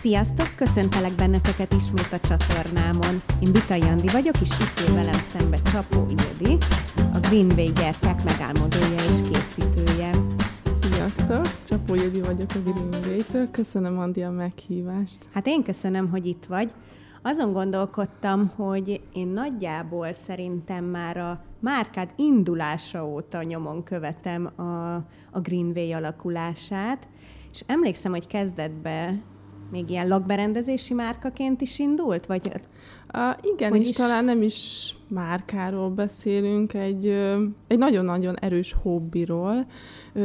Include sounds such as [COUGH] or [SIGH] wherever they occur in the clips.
Sziasztok! Köszöntelek benneteket ismét a csatornámon. Én Bitai Andi vagyok, és itt ül velem szembe Csapó Ildi, a Greenway gyertyák megálmodója és készítője. Sziasztok! Csapó Ildi vagyok a Greenway-től. Köszönöm, Andi, a meghívást. Hát én köszönöm, hogy itt vagy. Azon gondolkodtam, hogy én nagyjából szerintem már a márkád indulása óta nyomon követem a, a Greenway alakulását, és emlékszem, hogy kezdetbe még ilyen lakberendezési márkaként is indult? Vagy Uh, igen, és is... talán nem is márkáról beszélünk, egy, egy nagyon-nagyon erős hobbiról,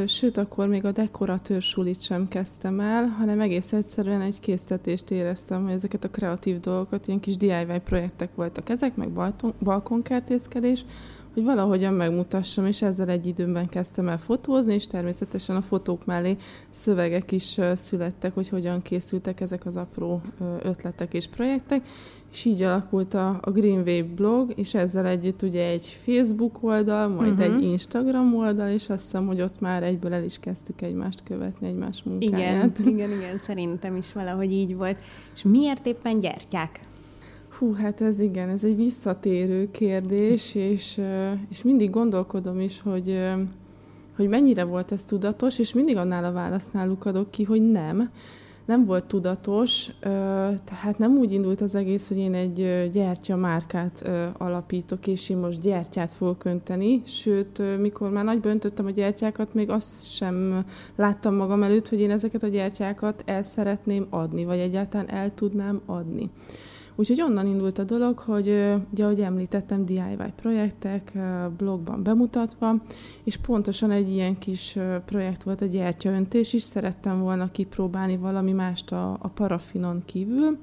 sőt, akkor még a dekoratőr sulit sem kezdtem el, hanem egész egyszerűen egy készítést éreztem, hogy ezeket a kreatív dolgokat, ilyen kis DIY projektek voltak ezek, meg balkonkertészkedés, hogy valahogyan megmutassam, és ezzel egy időben kezdtem el fotózni, és természetesen a fotók mellé szövegek is születtek, hogy hogyan készültek ezek az apró ötletek és projektek, és így alakult a, a Greenway blog, és ezzel együtt ugye egy Facebook oldal, majd uh-huh. egy Instagram oldal, és azt hiszem, hogy ott már egyből el is kezdtük egymást követni, egymás munkáját. Igen, igen, igen, szerintem is valahogy így volt. És miért éppen gyertyák? Hú, hát ez igen, ez egy visszatérő kérdés, és, és mindig gondolkodom is, hogy, hogy mennyire volt ez tudatos, és mindig annál a válasznál lukadok ki, hogy nem. Nem volt tudatos, tehát nem úgy indult az egész, hogy én egy gyertya márkát alapítok, és én most gyertyát fogok önteni, sőt, mikor már nagyban öntöttem a gyertyákat, még azt sem láttam magam előtt, hogy én ezeket a gyertyákat el szeretném adni, vagy egyáltalán el tudnám adni. Úgyhogy onnan indult a dolog, hogy ugye, ahogy említettem, DIY projektek blogban bemutatva, és pontosan egy ilyen kis projekt volt a gyertyaöntés is, szerettem volna kipróbálni valami mást a, a parafinon kívül,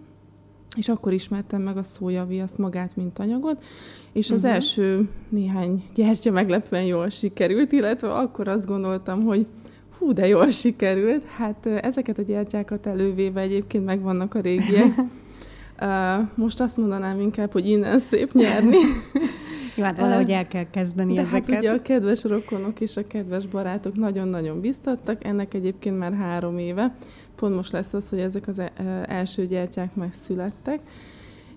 és akkor ismertem meg a szójaviaszt magát, mint anyagot, és az uh-huh. első néhány gyertya meglepően jól sikerült, illetve akkor azt gondoltam, hogy hú, de jól sikerült. Hát ezeket a gyertyákat elővéve egyébként megvannak a régiek, [LAUGHS] most azt mondanám inkább, hogy innen szép nyerni. [LAUGHS] Jó, hát valahogy el kell kezdeni De ezeket. hát ugye a kedves rokonok és a kedves barátok nagyon-nagyon biztattak, ennek egyébként már három éve. Pont most lesz az, hogy ezek az e, első gyertyák megszülettek.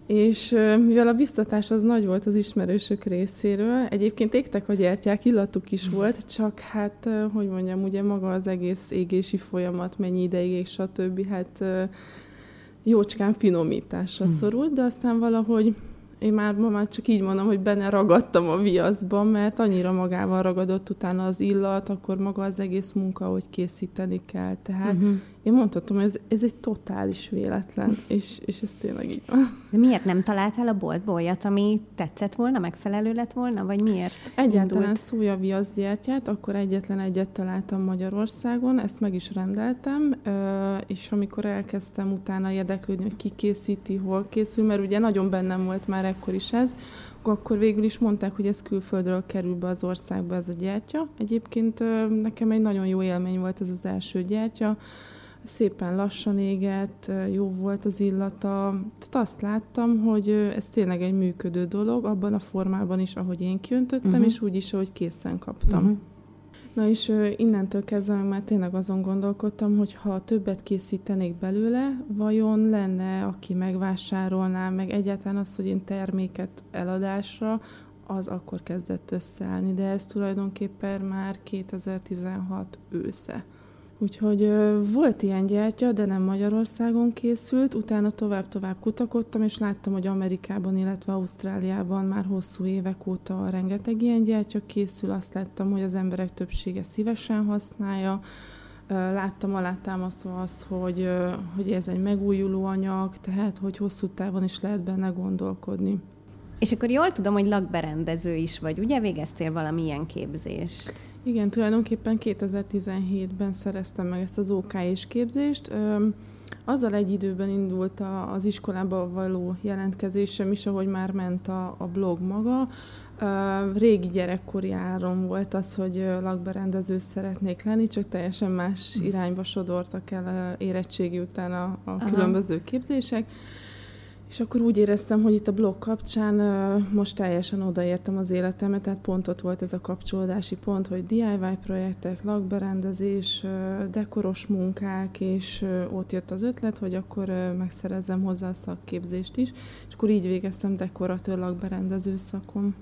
És mivel a biztatás az nagy volt az ismerősök részéről, egyébként égtek a gyertyák, illatuk is volt, csak hát, hogy mondjam, ugye maga az egész égési folyamat, mennyi ideig, és stb. Hát jócskán finomításra hmm. szorult, de aztán valahogy én már ma már csak így mondom, hogy benne ragadtam a viaszba, mert annyira magával ragadott utána az illat, akkor maga az egész munka, hogy készíteni kell. Tehát uh-huh. én mondhatom, hogy ez, ez egy totális véletlen, és, és ez tényleg így van. De miért nem találtál a boltból olyat, ami tetszett volna, megfelelő lett volna, vagy miért? Egyáltalán szója viaszgyertyát, akkor egyetlen egyet találtam Magyarországon, ezt meg is rendeltem, és amikor elkezdtem utána érdeklődni, hogy ki készíti, hol készül, mert ugye nagyon bennem volt már ekkor is ez, akkor végül is mondták, hogy ez külföldről kerül be az országba ez a gyertya. Egyébként nekem egy nagyon jó élmény volt ez az első gyertya, szépen lassan égett, jó volt az illata. Tehát azt láttam, hogy ez tényleg egy működő dolog, abban a formában is, ahogy én kiöntöttem, uh-huh. és úgy is, ahogy készen kaptam. Uh-huh. Na és innentől kezdve már tényleg azon gondolkodtam, hogy ha többet készítenék belőle, vajon lenne, aki megvásárolná, meg egyáltalán az, hogy én terméket eladásra, az akkor kezdett összeállni, de ez tulajdonképpen már 2016 ősze. Úgyhogy volt ilyen gyertya, de nem Magyarországon készült, utána tovább-tovább kutakodtam, és láttam, hogy Amerikában, illetve Ausztráliában már hosszú évek óta rengeteg ilyen gyertya készül, azt láttam, hogy az emberek többsége szívesen használja, Láttam alátámasztva azt, hogy, hogy ez egy megújuló anyag, tehát hogy hosszú távon is lehet benne gondolkodni. És akkor jól tudom, hogy lakberendező is vagy, ugye? Végeztél valamilyen képzést? Igen, tulajdonképpen 2017-ben szereztem meg ezt az OK és képzést. Azzal egy időben indult az iskolába való jelentkezésem is, ahogy már ment a, a blog maga. Régi gyerekkori áron volt az, hogy lakberendező szeretnék lenni, csak teljesen más irányba sodortak el érettségi után a, a különböző képzések És akkor úgy éreztem, hogy itt a blog kapcsán most teljesen odaértem az életemet, tehát pont ott volt ez a kapcsolódási pont, hogy DIY projektek, lakberendezés, dekoros munkák, és ott jött az ötlet, hogy akkor megszerezzem hozzá a szakképzést is, és akkor így végeztem dekoratőr lakberendező szakon.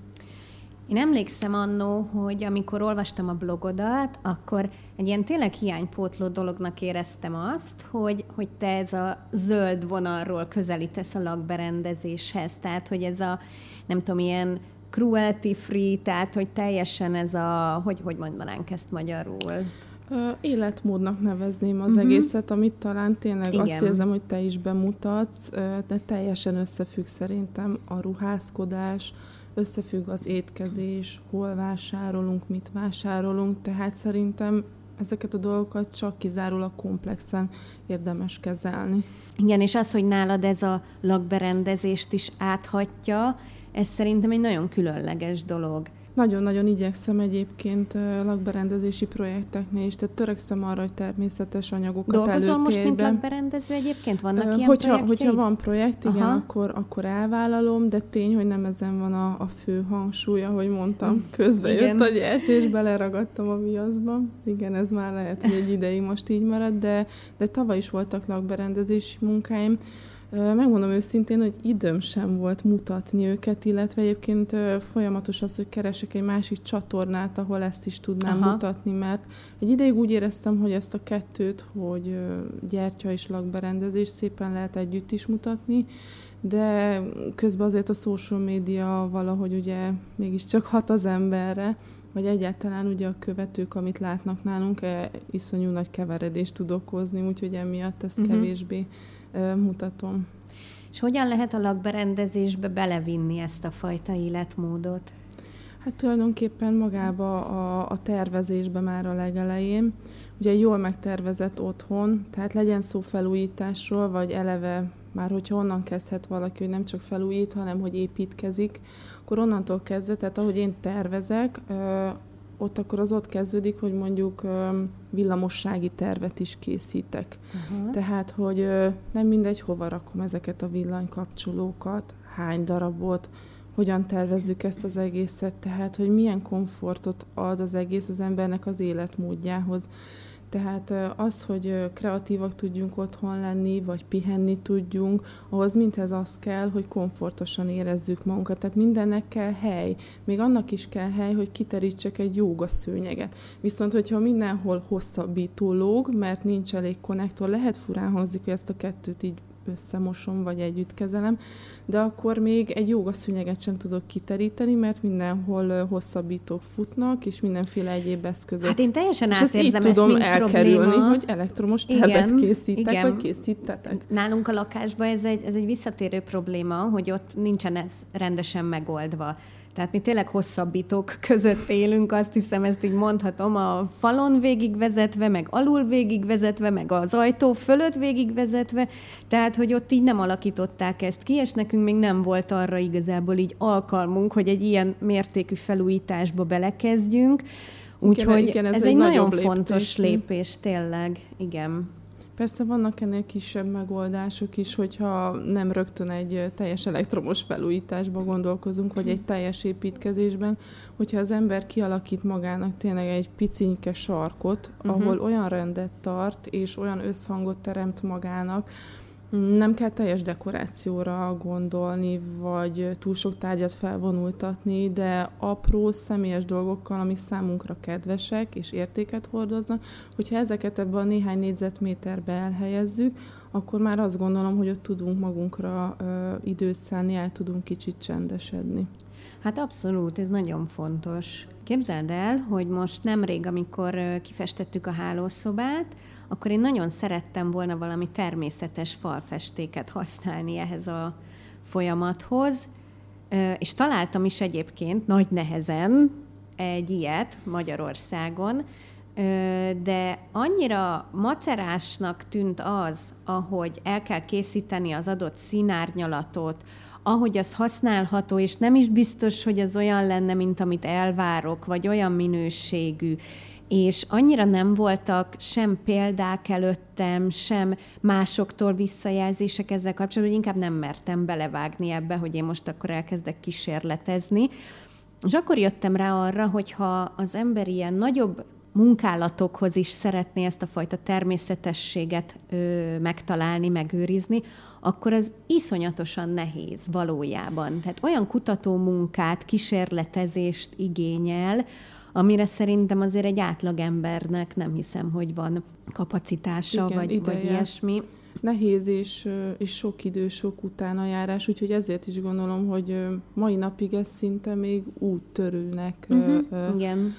Én emlékszem annó, hogy amikor olvastam a blogodat, akkor egy ilyen tényleg hiánypótló dolognak éreztem azt, hogy, hogy te ez a zöld vonalról közelítesz a lakberendezéshez. Tehát, hogy ez a, nem tudom, ilyen cruelty free, tehát, hogy teljesen ez a, hogy, hogy mondanánk ezt magyarul? Életmódnak nevezném az uh-huh. egészet, amit talán tényleg Igen. azt érzem, hogy te is bemutatsz, de teljesen összefügg szerintem a ruházkodás, összefügg az étkezés, hol vásárolunk, mit vásárolunk, tehát szerintem ezeket a dolgokat csak kizárólag komplexen érdemes kezelni. Igen, és az, hogy nálad ez a lakberendezést is áthatja, ez szerintem egy nagyon különleges dolog. Nagyon-nagyon igyekszem egyébként lakberendezési projekteknél is, tehát törekszem arra, hogy természetes anyagokat Dolgozol előtérben. most, mint lakberendező egyébként? Vannak uh, ilyen hogyha, hogyha van projekt, igen, akkor, akkor elvállalom, de tény, hogy nem ezen van a, a fő hangsúly, ahogy mondtam. Hm. Közben igen. jött a gyerty, és beleragadtam a viaszba. Igen, ez már lehet, hogy egy ideig most így marad, de, de tavaly is voltak lakberendezési munkáim. Megmondom őszintén, hogy időm sem volt mutatni őket, illetve egyébként folyamatos az, hogy keresek egy másik csatornát, ahol ezt is tudnám Aha. mutatni, mert egy ideig úgy éreztem, hogy ezt a kettőt, hogy gyertya és lakberendezés szépen lehet együtt is mutatni, de közben azért a social média valahogy ugye mégiscsak hat az emberre, vagy egyáltalán ugye a követők, amit látnak nálunk, e, iszonyú nagy keveredést tud okozni, úgyhogy emiatt ezt uh-huh. kevésbé mutatom. És hogyan lehet a lakberendezésbe belevinni ezt a fajta életmódot? Hát tulajdonképpen magába a, a tervezésbe már a legelején. Ugye egy jól megtervezett otthon, tehát legyen szó felújításról, vagy eleve már hogyha onnan kezdhet valaki, hogy nem csak felújít, hanem hogy építkezik, akkor onnantól kezdve, tehát ahogy én tervezek, ott akkor az ott kezdődik, hogy mondjuk villamossági tervet is készítek. Uh-huh. Tehát, hogy nem mindegy, hova rakom ezeket a villanykapcsolókat, hány darabot, hogyan tervezzük ezt az egészet, tehát, hogy milyen komfortot ad az egész az embernek az életmódjához. Tehát az, hogy kreatívak tudjunk otthon lenni, vagy pihenni tudjunk, ahhoz mindhez az kell, hogy komfortosan érezzük magunkat. Tehát mindennek kell hely. Még annak is kell hely, hogy kiterítsek egy jóga szőnyeget. Viszont, hogyha mindenhol hosszabbító lóg, mert nincs elég konnektor, lehet furán hangzik, hogy ezt a kettőt így összemosom, vagy együtt kezelem, de akkor még egy jogaszűnyeget sem tudok kiteríteni, mert mindenhol hosszabbítók futnak, és mindenféle egyéb eszközök. Hát én teljesen és ezt így tudom elkerülni, probléma. hogy elektromos tervet igen, készítek, igen. vagy készítetek. Nálunk a lakásban ez egy, ez egy visszatérő probléma, hogy ott nincsen ez rendesen megoldva. Tehát mi tényleg hosszabbítók között élünk, azt hiszem, ezt így mondhatom, a falon végigvezetve, meg alul végigvezetve, meg az ajtó fölött végigvezetve, tehát, hogy ott így nem alakították ezt ki, és nekünk még nem volt arra igazából így alkalmunk, hogy egy ilyen mértékű felújításba belekezdjünk. Úgyhogy ez, ez egy, egy nagyon léptés. fontos lépés, tényleg, igen. Persze vannak ennél kisebb megoldások is, hogyha nem rögtön egy teljes elektromos felújításba gondolkozunk, vagy egy teljes építkezésben, hogyha az ember kialakít magának tényleg egy picinke sarkot, uh-huh. ahol olyan rendet tart, és olyan összhangot teremt magának, nem kell teljes dekorációra gondolni, vagy túl sok tárgyat felvonultatni, de apró, személyes dolgokkal, amik számunkra kedvesek és értéket hordoznak, hogyha ezeket ebbe a néhány négyzetméterbe elhelyezzük, akkor már azt gondolom, hogy ott tudunk magunkra ö, időt szállni, el tudunk kicsit csendesedni. Hát abszolút, ez nagyon fontos. Képzeld el, hogy most nemrég, amikor kifestettük a hálószobát, akkor én nagyon szerettem volna valami természetes falfestéket használni ehhez a folyamathoz, és találtam is egyébként nagy nehezen egy ilyet Magyarországon, de annyira macerásnak tűnt az, ahogy el kell készíteni az adott színárnyalatot, ahogy az használható, és nem is biztos, hogy az olyan lenne, mint amit elvárok, vagy olyan minőségű, és annyira nem voltak sem példák előttem, sem másoktól visszajelzések ezzel kapcsolatban, hogy inkább nem mertem belevágni ebbe, hogy én most akkor elkezdek kísérletezni. És akkor jöttem rá arra, hogy ha az ember ilyen nagyobb munkálatokhoz is szeretné ezt a fajta természetességet ö, megtalálni, megőrizni, akkor az iszonyatosan nehéz valójában. Tehát olyan kutató munkát, kísérletezést igényel, amire szerintem azért egy átlagembernek nem hiszem, hogy van kapacitása, Igen, vagy, vagy ilyesmi. Nehéz és, és sok idő, sok utánajárás, úgyhogy ezért is gondolom, hogy mai napig ez szinte még úttörőnek uh-huh, Igen.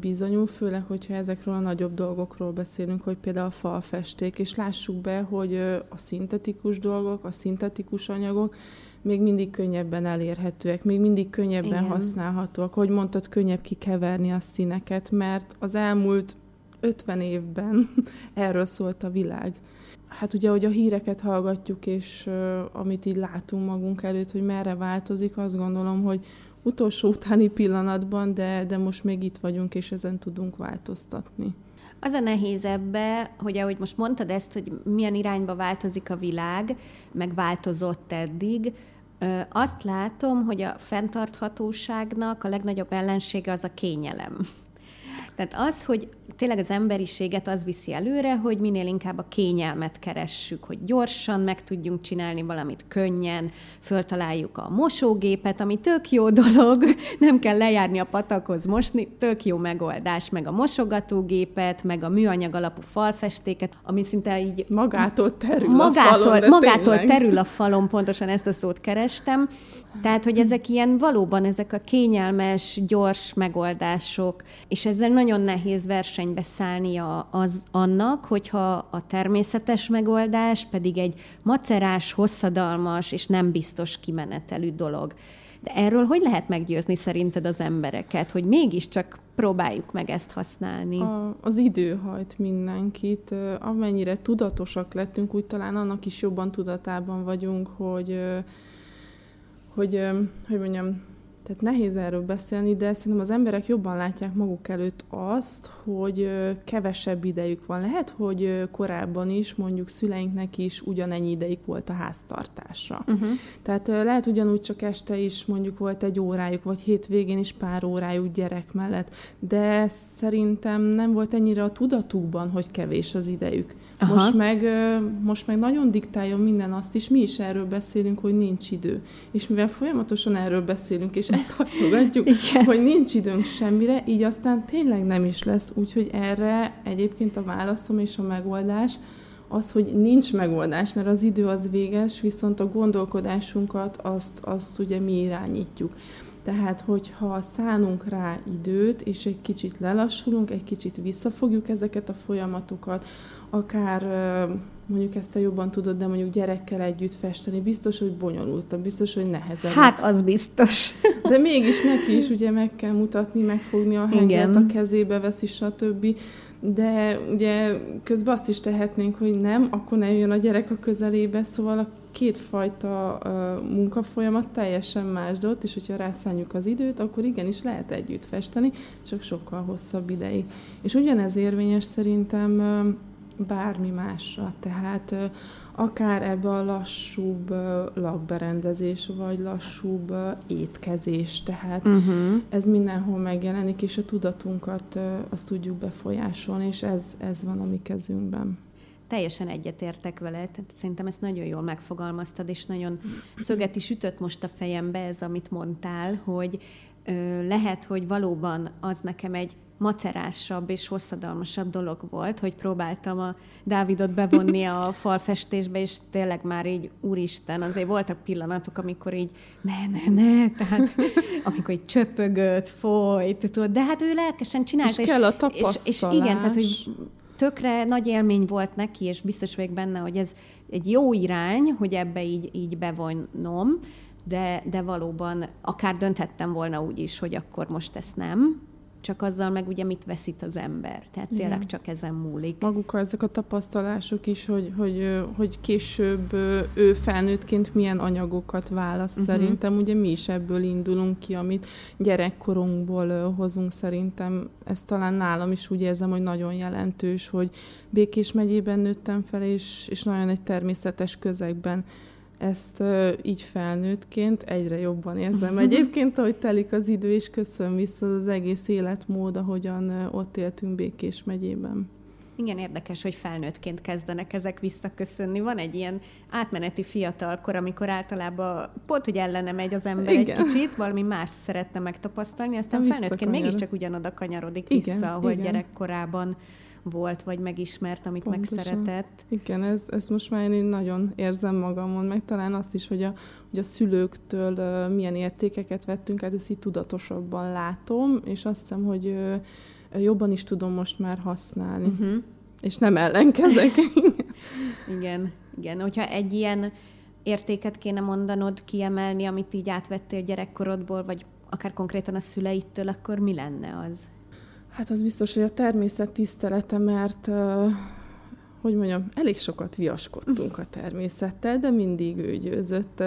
Bizonyul, főleg, hogyha ezekről a nagyobb dolgokról beszélünk, hogy például a falfesték, és lássuk be, hogy a szintetikus dolgok, a szintetikus anyagok még mindig könnyebben elérhetőek, még mindig könnyebben Igen. használhatóak. Hogy mondtad, könnyebb kikeverni a színeket, mert az elmúlt 50 évben [LAUGHS] erről szólt a világ. Hát ugye, hogy a híreket hallgatjuk, és uh, amit így látunk magunk előtt, hogy merre változik, azt gondolom, hogy utolsó utáni pillanatban, de, de most még itt vagyunk, és ezen tudunk változtatni. Az a nehéz ebbe, hogy ahogy most mondtad ezt, hogy milyen irányba változik a világ, meg változott eddig, azt látom, hogy a fenntarthatóságnak a legnagyobb ellensége az a kényelem. Tehát az, hogy tényleg az emberiséget az viszi előre, hogy minél inkább a kényelmet keressük, hogy gyorsan meg tudjunk csinálni valamit könnyen, föltaláljuk a mosógépet, ami tök jó dolog, [LAUGHS] nem kell lejárni a patakhoz mosni, tök jó megoldás, meg a mosogatógépet, meg a műanyag alapú falfestéket, ami szinte így... Magától terül magától, a falon, Magától tényleg. terül a falon, pontosan ezt a szót kerestem, tehát, hogy ezek ilyen valóban ezek a kényelmes, gyors megoldások, és ezzel nagyon nehéz versenybe szállni a, az annak, hogyha a természetes megoldás pedig egy macerás, hosszadalmas és nem biztos kimenetelű dolog. De erről hogy lehet meggyőzni szerinted az embereket, hogy mégiscsak próbáljuk meg ezt használni? A, az idő hajt mindenkit. Amennyire tudatosak lettünk, úgy talán annak is jobban tudatában vagyunk, hogy hogy, hogy mondjam, tehát nehéz erről beszélni, de szerintem az emberek jobban látják maguk előtt azt, hogy kevesebb idejük van. Lehet, hogy korábban is mondjuk szüleinknek is ugyanennyi ideig volt a háztartásra. Uh-huh. Tehát lehet ugyanúgy csak este is mondjuk volt egy órájuk, vagy hétvégén is pár órájuk gyerek mellett, de szerintem nem volt ennyire a tudatukban, hogy kevés az idejük. Aha. Most meg, most meg nagyon diktálja minden azt is, mi is erről beszélünk, hogy nincs idő. És mivel folyamatosan erről beszélünk, és [LAUGHS] ezt hatogatjuk, hogy nincs időnk semmire, így aztán tényleg nem is lesz. Úgyhogy erre egyébként a válaszom és a megoldás az, hogy nincs megoldás, mert az idő az véges, viszont a gondolkodásunkat azt, azt ugye mi irányítjuk. Tehát, hogyha szánunk rá időt, és egy kicsit lelassulunk, egy kicsit visszafogjuk ezeket a folyamatokat, akár mondjuk ezt te jobban tudod, de mondjuk gyerekkel együtt festeni, biztos, hogy bonyolultabb, biztos, hogy nehezebb. Hát, az biztos. [LAUGHS] De mégis neki is ugye meg kell mutatni, megfogni a hengert, a kezébe veszi, stb. De ugye közben azt is tehetnénk, hogy nem, akkor ne jön a gyerek a közelébe, szóval a kétfajta uh, munkafolyamat teljesen más dolog, és hogyha rászálljuk az időt, akkor igenis lehet együtt festeni, csak sokkal hosszabb ideig. És ugyanez érvényes szerintem uh, bármi másra. Tehát akár ebbe a lassúbb lakberendezés, vagy lassúbb étkezés. Tehát uh-huh. ez mindenhol megjelenik, és a tudatunkat azt tudjuk befolyásolni, és ez, ez van a mi kezünkben. Teljesen egyetértek vele, tehát szerintem ezt nagyon jól megfogalmaztad, és nagyon szöget is ütött most a fejembe ez, amit mondtál, hogy lehet, hogy valóban az nekem egy macerásabb és hosszadalmasabb dolog volt, hogy próbáltam a Dávidot bevonni a [LAUGHS] falfestésbe, és tényleg már így, úristen, azért voltak pillanatok, amikor így ne, ne, ne, tehát [LAUGHS] amikor így csöpögött, folyt, tudod, de hát ő lelkesen csinálta. És, és kell a tapasztalás. És, és igen, tehát hogy tökre nagy élmény volt neki, és biztos vagyok benne, hogy ez egy jó irány, hogy ebbe így, így bevonnom, de, de valóban akár dönthettem volna úgy is, hogy akkor most ezt nem, csak azzal meg ugye mit veszít az ember. Tehát Igen. tényleg csak ezen múlik. Maguk ezek a tapasztalások is, hogy, hogy, hogy később ő felnőttként milyen anyagokat választ uh-huh. szerintem. Ugye mi is ebből indulunk ki, amit gyerekkorunkból hozunk szerintem. Ez talán nálam is úgy érzem, hogy nagyon jelentős, hogy Békés megyében nőttem fel, és, és nagyon egy természetes közegben ezt uh, így felnőttként egyre jobban érzem. [LAUGHS] Egyébként, ahogy telik az idő, és köszön vissza az egész életmód, ahogyan uh, ott éltünk Békés megyében. Igen, érdekes, hogy felnőttként kezdenek ezek visszaköszönni. Van egy ilyen átmeneti fiatalkor, amikor általában pont, hogy ellene megy az ember igen. egy kicsit, valami más szeretne megtapasztalni, aztán felnőttként mégiscsak ugyanoda kanyarodik igen, vissza, ahol igen. gyerekkorában volt, vagy megismert, amit Pontosan. megszeretett. Igen, ez, ez most már én nagyon érzem magamon, meg talán azt is, hogy a, hogy a szülőktől uh, milyen értékeket vettünk, hát ezt így tudatosabban látom, és azt hiszem, hogy uh, jobban is tudom most már használni. Uh-huh. És nem ellenkezek. [LAUGHS] igen, igen. Hogyha egy ilyen értéket kéne mondanod, kiemelni, amit így átvettél gyerekkorodból, vagy akár konkrétan a szüleitől, akkor mi lenne az? Hát az biztos, hogy a természet tisztelete, mert hogy mondjam, elég sokat viaskodtunk a természettel, de mindig ő győzött.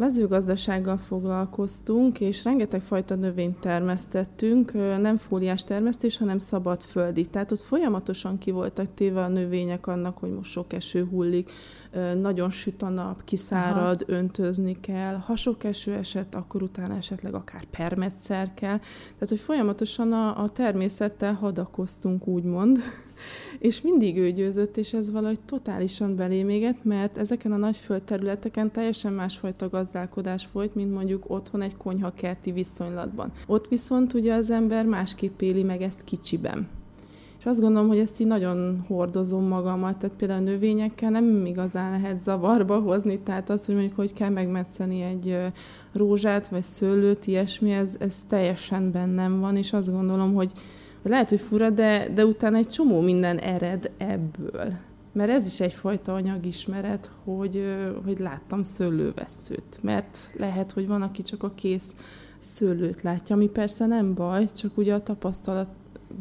Mezőgazdasággal foglalkoztunk, és rengeteg fajta növényt termesztettünk, nem fóliás termesztés, hanem szabad földi. Tehát ott folyamatosan ki voltak téve a növények annak, hogy most sok eső hullik, nagyon süt a nap, kiszárad, Aha. öntözni kell, ha sok eső esett, akkor utána esetleg akár permetszer kell. Tehát, hogy folyamatosan a, a természettel hadakoztunk, úgymond, és mindig ő győzött, és ez valahogy totálisan beléméget, mert ezeken a nagy földterületeken teljesen másfajta gazdálkodás folyt, mint mondjuk otthon egy konyha-kerti viszonylatban. Ott viszont ugye az ember másképp éli meg ezt kicsiben. És azt gondolom, hogy ezt így nagyon hordozom magammal, tehát például a növényekkel nem igazán lehet zavarba hozni, tehát az, hogy mondjuk hogy kell megmetszeni egy rózsát, vagy szőlőt, ilyesmi, ez, ez teljesen bennem van, és azt gondolom, hogy lehet, hogy fura, de, de utána egy csomó minden ered ebből. Mert ez is egyfajta anyagismeret, hogy, hogy láttam szőlőveszőt. Mert lehet, hogy van, aki csak a kész szőlőt látja, ami persze nem baj, csak ugye a tapasztalat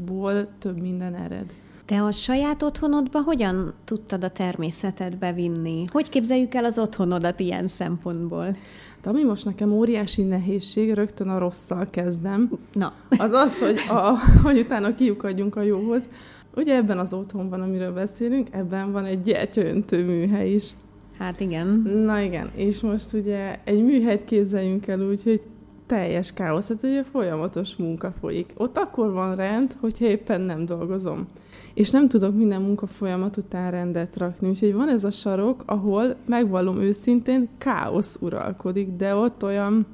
ból több minden ered. Te a saját otthonodba hogyan tudtad a természetet bevinni? Hogy képzeljük el az otthonodat ilyen szempontból? De ami most nekem óriási nehézség, rögtön a rosszal kezdem. Na. Az az, hogy, a, hogy utána kiukadjunk a jóhoz. Ugye ebben az otthonban, amiről beszélünk, ebben van egy gyertyaöntő műhely is. Hát igen. Na igen, és most ugye egy műhelyt képzeljünk el úgy, hogy teljes káosz, hát ugye folyamatos munka folyik. Ott akkor van rend, hogyha éppen nem dolgozom. És nem tudok minden munka folyamat után rendet rakni. Úgyhogy van ez a sarok, ahol megvallom őszintén, káosz uralkodik, de ott olyan,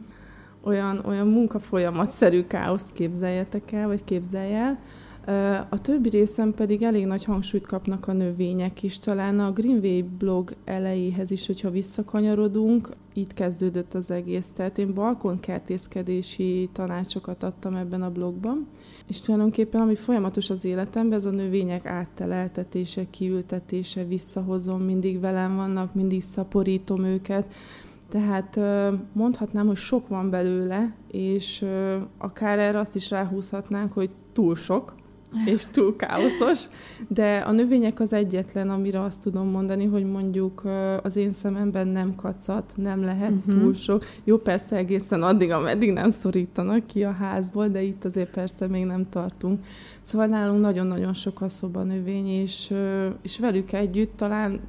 olyan, olyan munkafolyamatszerű káoszt képzeljetek el, vagy képzelj el, a többi részen pedig elég nagy hangsúlyt kapnak a növények is. Talán a Greenway blog elejéhez is, hogyha visszakanyarodunk, itt kezdődött az egész. Tehát én balkonkertészkedési tanácsokat adtam ebben a blogban, és tulajdonképpen ami folyamatos az életemben, ez a növények átteleltetése, kiültetése, visszahozom, mindig velem vannak, mindig szaporítom őket, tehát mondhatnám, hogy sok van belőle, és akár erre azt is ráhúzhatnánk, hogy túl sok, és túl káoszos, de a növények az egyetlen, amire azt tudom mondani, hogy mondjuk az én szememben nem kacat, nem lehet uh-huh. túl sok. Jó, persze egészen addig, ameddig nem szorítanak ki a házból, de itt azért persze még nem tartunk. Szóval nálunk nagyon-nagyon sok a szobanövény, és, és velük együtt talán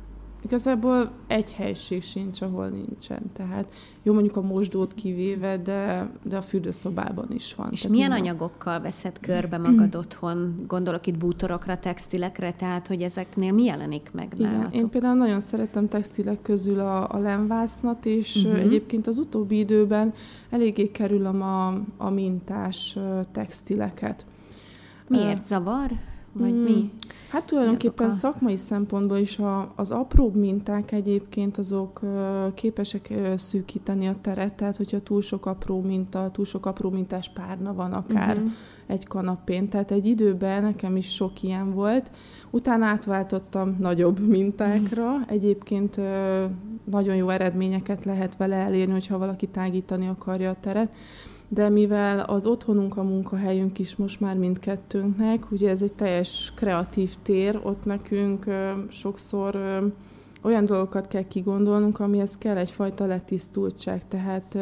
Igazából egy helység sincs, ahol nincsen. Tehát jó mondjuk a mosdót kivéve, de, de a fürdőszobában is van. És tehát milyen minden... anyagokkal veszed körbe magad otthon? Gondolok itt bútorokra, textilekre, tehát hogy ezeknél mi jelenik meg Igen, én például nagyon szeretem textilek közül a, a lemvásznat, és uh-huh. egyébként az utóbbi időben eléggé kerülöm a, a mintás textileket. Miért zavar? Vagy hmm. mi? Hát tulajdonképpen a... szakmai szempontból is a, az apróbb minták egyébként azok képesek szűkíteni a teret, tehát hogyha túl sok apró minta, túl sok apró mintás párna van akár uh-huh. egy kanapén. Tehát egy időben nekem is sok ilyen volt. Utána átváltottam nagyobb mintákra. Uh-huh. Egyébként nagyon jó eredményeket lehet vele elérni, hogyha valaki tágítani akarja a teret de mivel az otthonunk a munkahelyünk is most már mindkettőnknek, ugye ez egy teljes kreatív tér, ott nekünk ö, sokszor ö, olyan dolgokat kell kigondolnunk, amihez kell egyfajta letisztultság. Tehát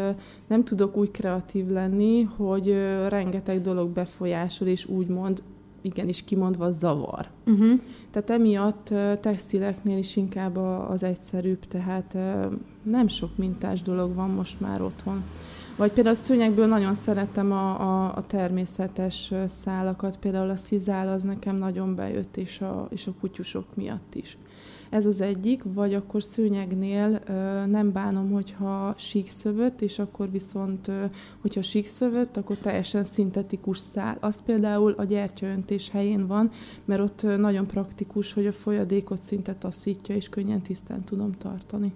nem tudok úgy kreatív lenni, hogy rengeteg dolog befolyásol, és úgymond igenis kimondva zavar. Uh-huh. Tehát emiatt textileknél is inkább az egyszerűbb, tehát nem sok mintás dolog van most már otthon. Vagy például a szőnyegből nagyon szeretem a, a, a természetes szálakat, például a szizál az nekem nagyon bejött, és a, és a kutyusok miatt is. Ez az egyik, vagy akkor szőnyegnél nem bánom, hogyha síkszövött, és akkor viszont, hogyha síkszövött, akkor teljesen szintetikus szál. Az például a gyertyaöntés helyén van, mert ott nagyon praktikus, hogy a folyadékot szinte taszítja, és könnyen tisztán tudom tartani.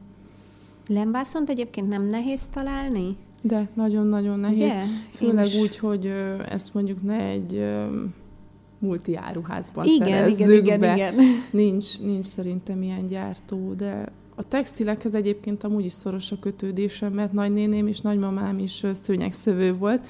Lemvászont egyébként nem nehéz találni? De nagyon-nagyon nehéz. Ugye? Főleg úgy, hogy ezt mondjuk ne egy multi áruházban igen, szerezzük igen, igen, be. Igen. Nincs, nincs szerintem ilyen gyártó, de a textilekhez egyébként amúgy is szoros a kötődésem, mert nagynéném és nagymamám is szőnyegszövő volt,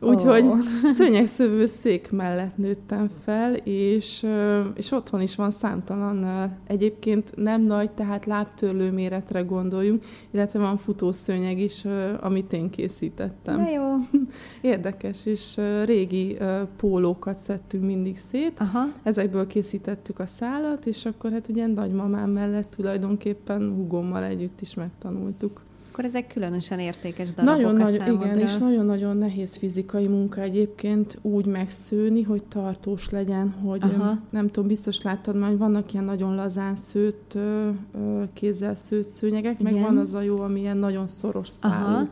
Úgyhogy oh. [LAUGHS] szőnyegszövő szék mellett nőttem fel, és, és otthon is van számtalan, egyébként nem nagy, tehát lábtörlő méretre gondoljunk, illetve van futószőnyeg is, amit én készítettem. De jó. [LAUGHS] Érdekes, és régi pólókat szedtünk mindig szét, Aha. ezekből készítettük a szálat, és akkor hát ugye nagymamám mellett tulajdonképpen hugommal együtt is megtanultuk. Akkor ezek különösen értékes darabok nagyon, a nagyon, Igen, és nagyon-nagyon nehéz fizikai munka egyébként úgy megszőni, hogy tartós legyen, hogy Aha. nem tudom, biztos láttad már, hogy vannak ilyen nagyon lazán szőtt, kézzel szőtt szőnyegek, igen. meg van az a jó, ami ilyen nagyon szoros szálú.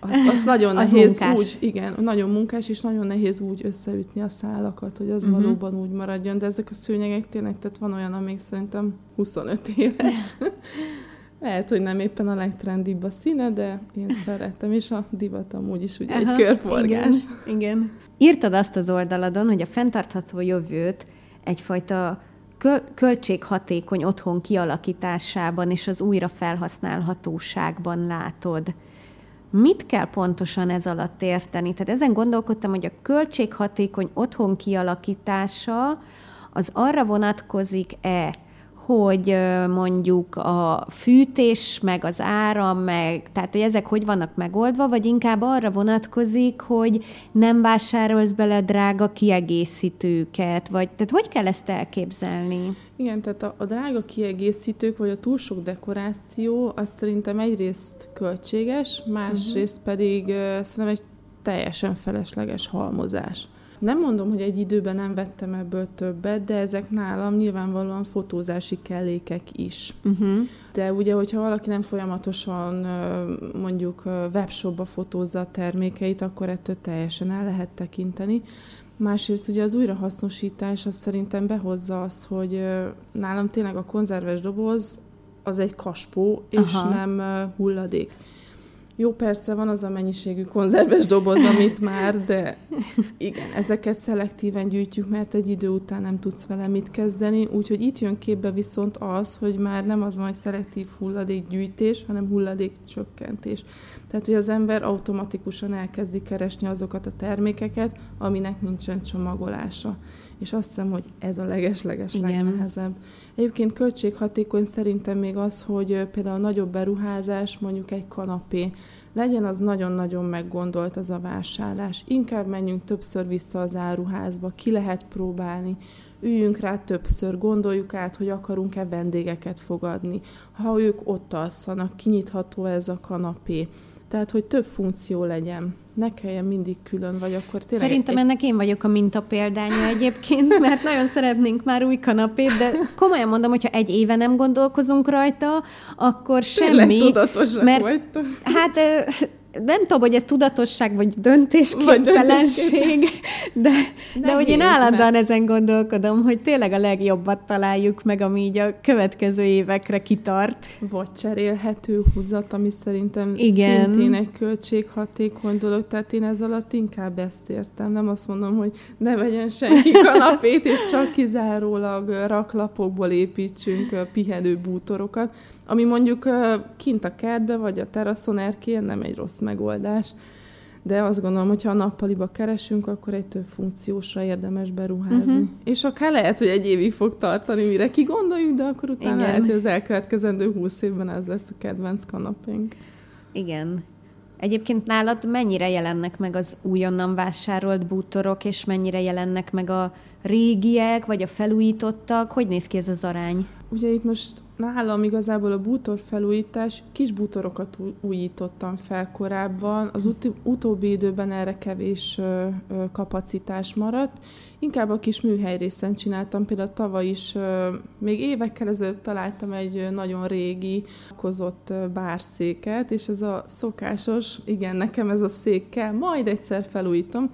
Az, [LAUGHS] az nagyon az nehéz munkás. úgy, igen, nagyon munkás, és nagyon nehéz úgy összeütni a szálakat, hogy az uh-huh. valóban úgy maradjon, de ezek a szőnyegek tényleg, tehát van olyan, amíg szerintem 25 éves. [LAUGHS] Lehet, hogy nem éppen a legtrendibb a színe, de én szeretem, és a divat amúgy is ugye Aha, egy körforgás. Igen, igen. Írtad azt az oldaladon, hogy a fenntartható jövőt egyfajta köl- költséghatékony otthon kialakításában és az újra felhasználhatóságban látod. Mit kell pontosan ez alatt érteni? Tehát ezen gondolkodtam, hogy a költséghatékony otthon kialakítása az arra vonatkozik-e, hogy mondjuk a fűtés, meg az áram, meg, tehát hogy ezek hogy vannak megoldva, vagy inkább arra vonatkozik, hogy nem vásárolsz bele drága kiegészítőket, vagy tehát hogy kell ezt elképzelni? Igen, tehát a, a drága kiegészítők, vagy a túl sok dekoráció, az szerintem egyrészt költséges, másrészt uh-huh. pedig uh, szerintem egy teljesen felesleges halmozás. Nem mondom, hogy egy időben nem vettem ebből többet, de ezek nálam nyilvánvalóan fotózási kellékek is. Uh-huh. De ugye, hogyha valaki nem folyamatosan mondjuk webshopba fotózza a termékeit, akkor ettől teljesen el lehet tekinteni. Másrészt ugye az újrahasznosítás az szerintem behozza azt, hogy nálam tényleg a konzerves doboz az egy kaspó, és Aha. nem hulladék. Jó, persze van az a mennyiségű konzerves doboz, amit már, de igen, ezeket szelektíven gyűjtjük, mert egy idő után nem tudsz vele mit kezdeni, úgyhogy itt jön képbe viszont az, hogy már nem az majd szelektív hulladékgyűjtés, hanem hulladékcsökkentés. Tehát, hogy az ember automatikusan elkezdi keresni azokat a termékeket, aminek nincsen csomagolása. És azt hiszem, hogy ez a leges-leges legnehezebb. Egyébként költséghatékony szerintem még az, hogy például a nagyobb beruházás, mondjuk egy kanapé, legyen az nagyon-nagyon meggondolt az a vásárlás. Inkább menjünk többször vissza az áruházba, ki lehet próbálni, üljünk rá többször, gondoljuk át, hogy akarunk-e vendégeket fogadni. Ha ők ott alszanak, kinyitható ez a kanapé. Tehát, hogy több funkció legyen. Ne kelljen mindig külön, vagy akkor tényleg... Szerintem egy... ennek én vagyok a mintapéldánya egyébként, mert nagyon szeretnénk már új kanapét, de komolyan mondom, hogyha egy éve nem gondolkozunk rajta, akkor semmi. Tényleg tudatosak mert, vagytok. Hát nem tudom, hogy ez tudatosság, vagy döntésképtelenség, [LAUGHS] de, de hogy én állandóan mert... ezen gondolkodom, hogy tényleg a legjobbat találjuk meg, ami így a következő évekre kitart. Vagy cserélhető húzat, ami szerintem Igen. szintén egy költséghatékony dolog, tehát én ez alatt inkább ezt értem. Nem azt mondom, hogy ne vegyen senki kanapét, és csak kizárólag raklapokból építsünk pihenő bútorokat, ami mondjuk kint a kertbe, vagy a teraszon erkélyen nem egy rossz megoldás. de azt gondolom, hogy ha a nappaliba keresünk, akkor egy több funkciósra érdemes beruházni. Uh-huh. És akár lehet, hogy egy évig fog tartani, mire kigondoljuk, de akkor utána Igen. lehet, hogy az elkövetkezendő húsz évben ez lesz a kedvenc kanapénk. Igen. Egyébként nálad mennyire jelennek meg az újonnan vásárolt bútorok, és mennyire jelennek meg a régiek, vagy a felújítottak? Hogy néz ki ez az arány? Ugye itt most nálam igazából a bútor felújítás, kis bútorokat újítottam fel korábban, az ut- utóbbi időben erre kevés ö, ö, kapacitás maradt. Inkább a kis műhely részen csináltam, például tavaly is, ö, még évekkel ezelőtt találtam egy nagyon régi, kozott bárszéket, és ez a szokásos, igen, nekem ez a szék kell, majd egyszer felújítom,